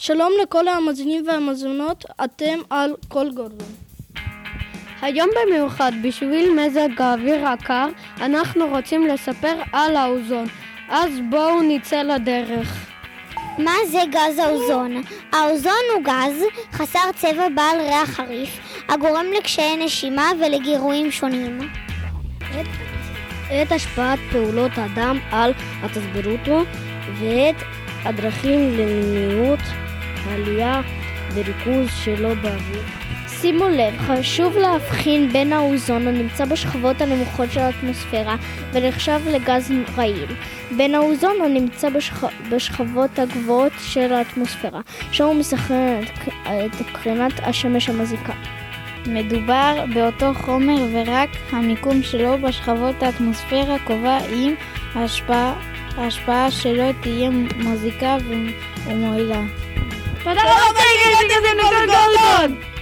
שלום לכל המאזינים והמאזינות, אתם על כל גורדון. היום במיוחד, בשביל מזג האוויר הקר, אנחנו רוצים לספר על האוזון. אז בואו נצא לדרך. מה זה גז האוזון? האוזון הוא גז חסר צבע בעל ריח חריף, הגורם לקשיי נשימה ולגירויים שונים. את השפעת פעולות האדם על הטסברוטו ואת הדרכים למניעות העלייה וריכוז שלו באוויר. שימו לב, חשוב להבחין בין האוזון הנמצא בשכבות הנמוכות של האטמוספירה ונחשב לגז רעיל, בין האוזון הנמצא בשכ... בשכבות הגבוהות של האטמוספירה, שם הוא מסכן את קרינת השמש המזיקה. מדובר באותו חומר ורק המיקום שלו בשכבות האטמוספירה קובע אם ההשפעה שלו תהיה מזיקה ומועילה. תודה רבה שהגעתם לכל גורדון!